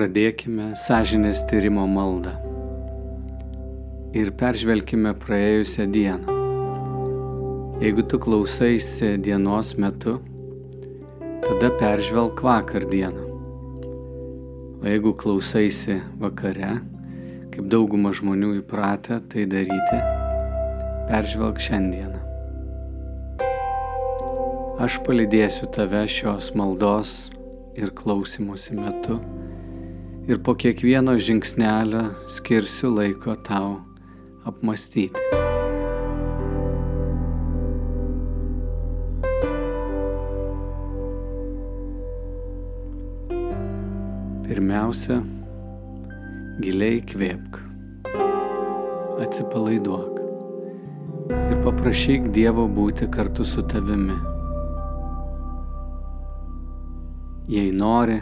Pradėkime sąžinės tyrimo maldą ir peržvelkime praėjusią dieną. Jeigu tu klausaisi dienos metu, tada peržvelk vakar dieną. O jeigu klausaisi vakare, kaip dauguma žmonių įpratę tai daryti, peržvelk šiandieną. Aš palydėsiu tave šios maldos ir klausimusi metu ir po kiekvieno žingsnelio skirsiu laiko tau apmastyti. Pirmiausia, giliai kvėpk, atsipalaiduok ir paprašyk Dievo būti kartu su tavimi. Jei nori,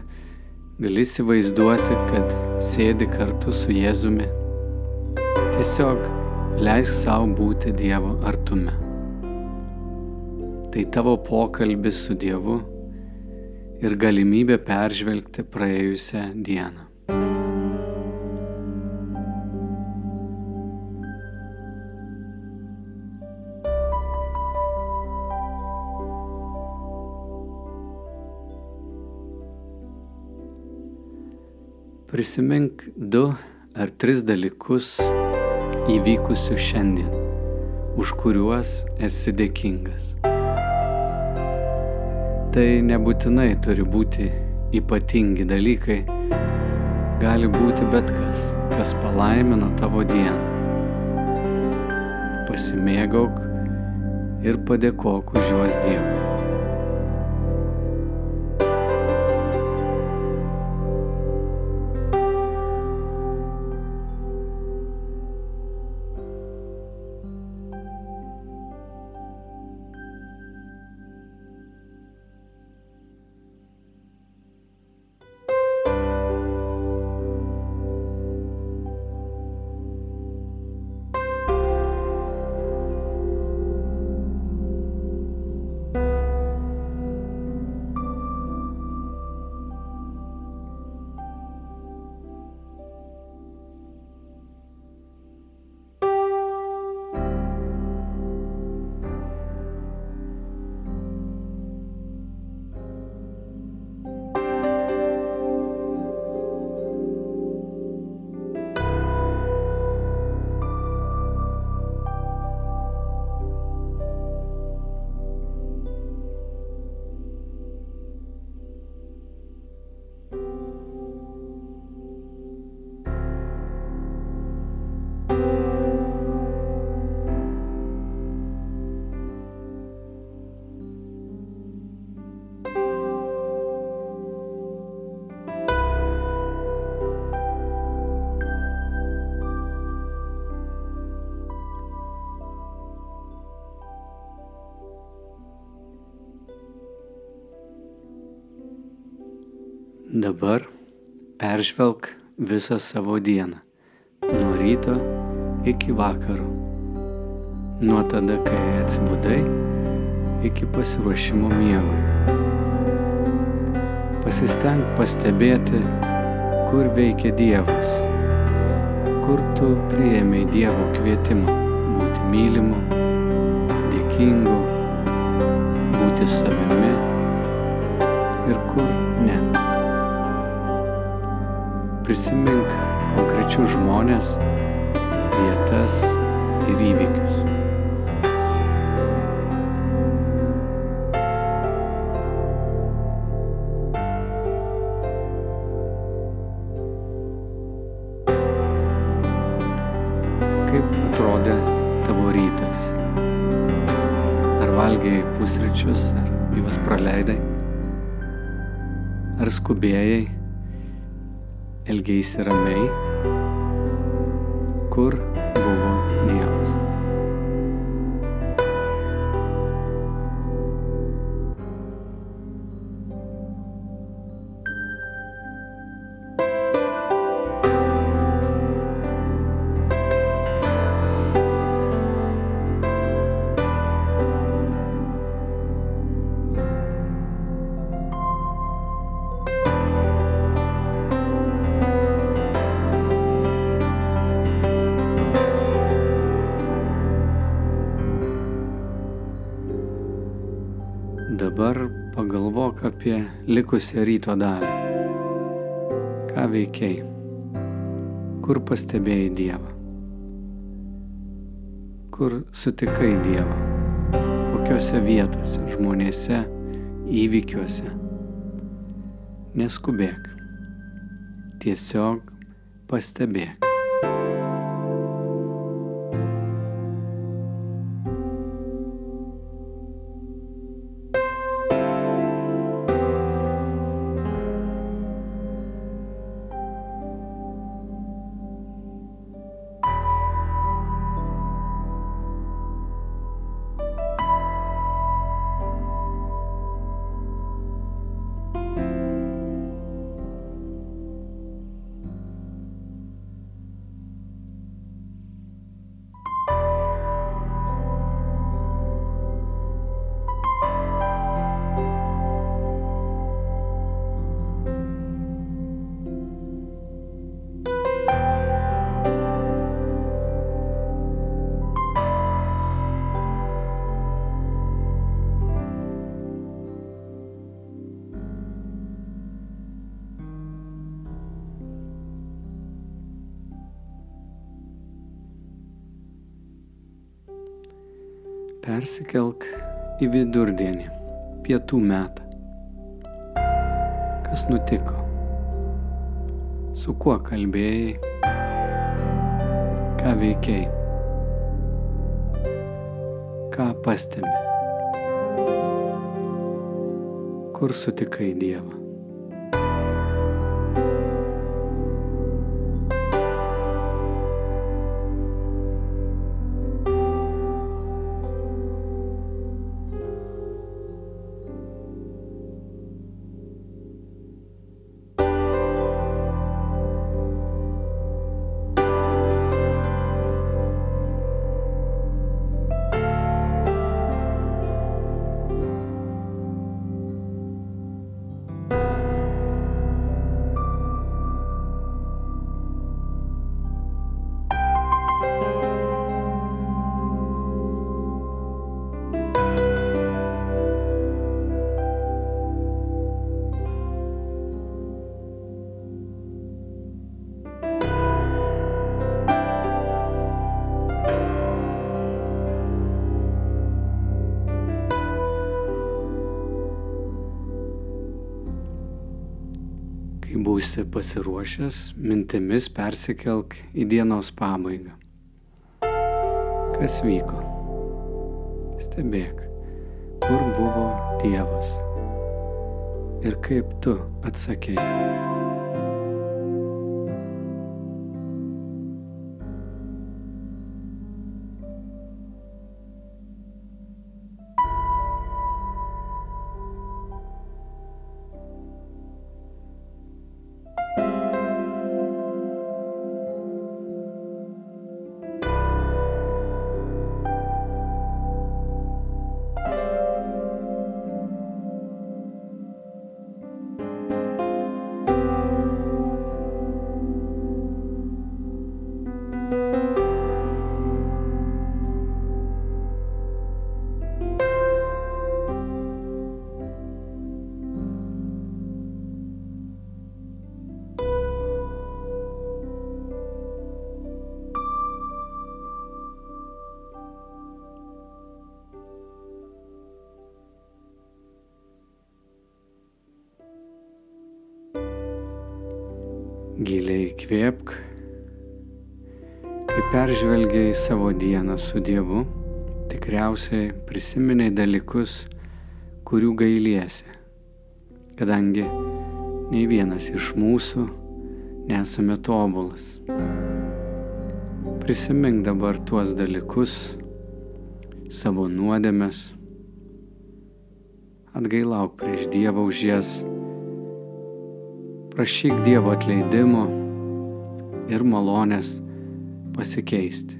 gali įsivaizduoti, kad sėdi kartu su Jėzumi. Tiesiog leisk savo būti Dievo artume. Tai tavo pokalbis su Dievu ir galimybė peržvelgti praėjusią dieną. Prisimink du ar tris dalykus įvykusius šiandien, už kuriuos esi dėkingas. Tai nebūtinai turi būti ypatingi dalykai, gali būti bet kas, kas palaimina tavo dieną. Pasimėgauk ir padėkok už juos Dievui. Dabar peržvelk visą savo dieną. Nuo ryto iki vakaro. Nuo tada, kai atsibudai, iki pasiruošimo miegui. Pasisteng pastebėti, kur veikia Dievas, kur tu priėmėjai Dievo kvietimą būti mylimu, dėkingu, būti savimi ir kur ne prisimink konkrečius žmonės, vietas ir įvykius. Kaip atrodė tavo rytas? Ar valgiai pusryčius, ar juos praleidai? Ar skubėjai elgeisi ramiai, kur apie likusią ryto dalį. Ką veikiai? Kur pastebėjai Dievą? Kur sutikai Dievą? Kokiose vietose, žmonėse, įvykiuose? Neskubėk. Tiesiog pastebėk. Persikelk į vidurdienį, pietų metą. Kas nutiko? Su kuo kalbėjai? Ką veikiai? Ką pastebi? Kur sutikai Dievą? Kai būsi pasiruošęs, mintimis persikelk į dienos pabaigą. Kas vyko? Stebėk, kur buvo Dievas ir kaip tu atsakėjai. Giliai kvėpk. Kai peržvelgiai savo dieną su Dievu, tikriausiai prisiminiai dalykus, kurių gailiesi, kadangi nei vienas iš mūsų nesame tobulas. Prisimink dabar tuos dalykus, savo nuodėmes, atgailauk prieš Dievą už jas prašyk Dievo atleidimo ir malonės pasikeisti.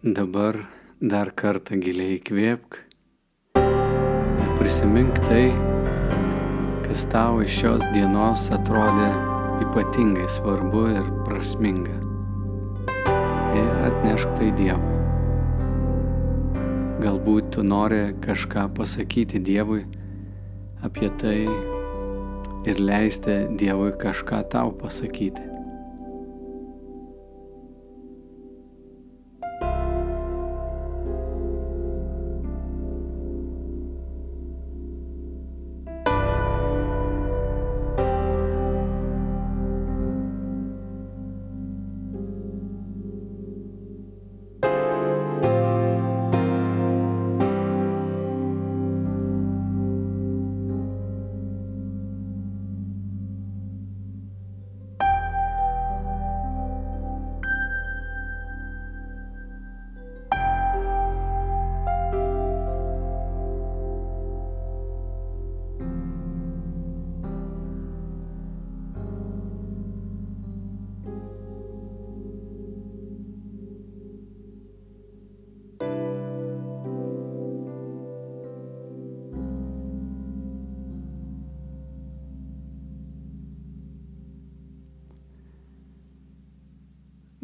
Dabar dar kartą giliai įkvėpk ir prisimink tai, kas tau iš šios dienos atrodė ypatingai svarbu ir prasminga. Ir atnešk tai Dievui. Galbūt tu nori kažką pasakyti Dievui apie tai ir leisti Dievui kažką tau pasakyti.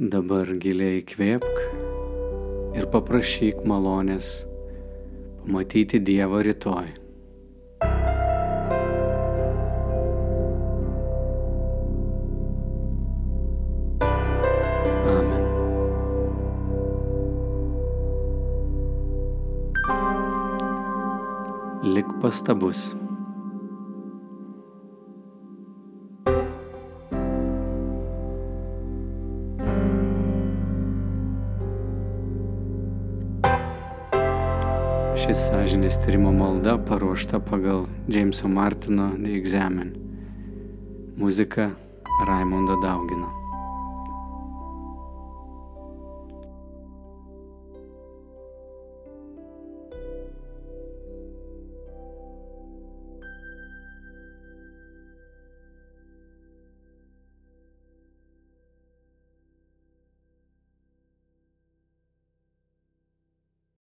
Dabar giliai įkvėpk ir paprašyk malonės pamatyti Dievą rytoj. Pastabus. Sąžinės tyrimo malda paruošta pagal Jameso Martino The Examen. Muzika Raimundo Daugino.